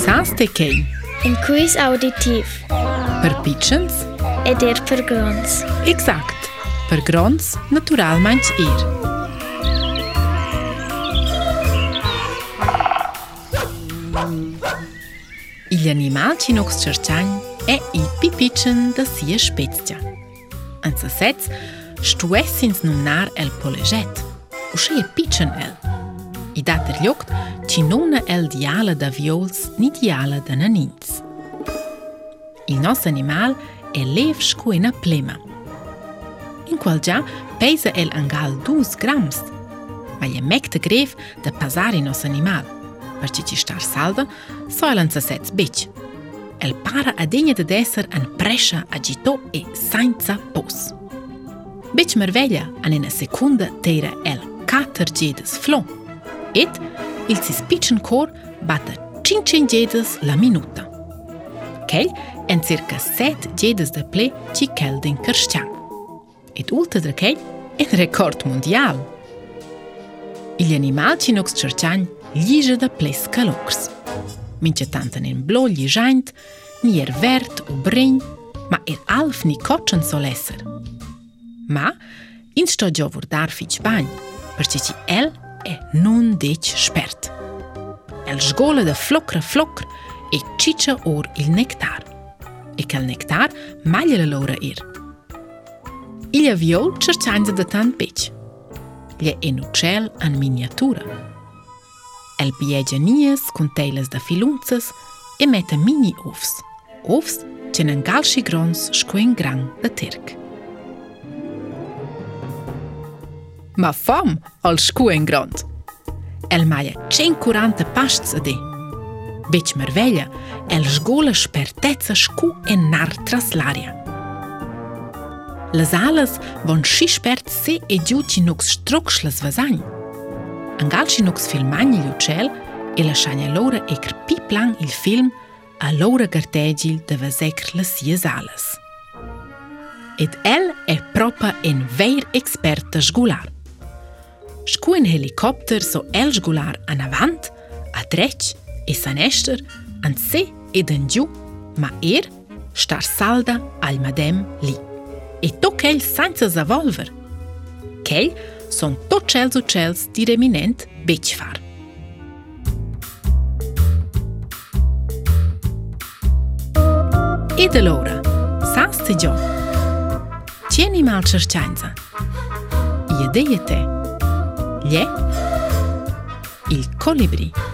Sans të kej. Në kujs auditiv. Për pichens. E dirë për grons. Exakt. Për grons, natural manç irë. Ili animal që nuk së e i pipichen dhe si e shpecja. Në sësec, shtuesin së numnar el polezhet. Ushe e Ushe e pichen el i datër ljokt që në në el djale dhe vjolës një djale dhe në njëtës. Il nësë animal e lef shkuj në plema. Në këllë gja, pejse el angal duz grams, ma je mek të gref dhe pazari nësë animal, për që që shtar salda, so e lënë të setës beqë. El para a denje të desër në presha a gjito e sajnë të posë. Beqë mërvelja anë në sekundë të ira el 4 gjedës flonë, et il si spiçën kor bata 500 gjedës la minuta. Kel en cirka 7 gjedës dhe ple që kel din kërshqan. Et ullë të kel en rekord mundial. Il animal që nuk së qërqan ljizhe dhe ple së kalokës. Min që tantën in blo ligjant, njer vert u brinj, ma e er alf një koqën së lesër. Ma, in shto gjovur darfi që banjë, për që që elë e nën diqë shpert. El shgole dhe flokrë flokrë e qiqë orë il nektar. E kel nektar malje lë ir. irë. Ilja vjollë qërçanjë dhe tanë peqë. Lje e në qelë anë miniatura. El bje gjenijës kën tejles dhe filunëcës e meta mini ufës. Ufës që në ngallë shikronës shkuen granë dhe tërkë. ma fam al shku e ngrond. El maje qenë kurant të pashtë së di. Beq mërvelja, el shgullë shpertecë shku e nartë traslarja. Lëzalës von shi shpert se e gju që nuk shtrok shlës vëzani. Angal që nuk sfilmani ju qelë, e lëshanja lore e kërpi plan il film a lore gërtegjil të vëzekr lës jëzalës. Et el e propa en vejr ekspert të zhgullarë shkuen helikopter so elshgular an avant, a treq, e san eshter, an se e dëngju, ma er, shtar salda al madem li. E to kell sanca za volver. Kell son to qelzu qelz di reminent beqfar. E lora, sa stë gjohë? Qeni malë qërqanëza? I edhe jetë e. gli è il colibrì.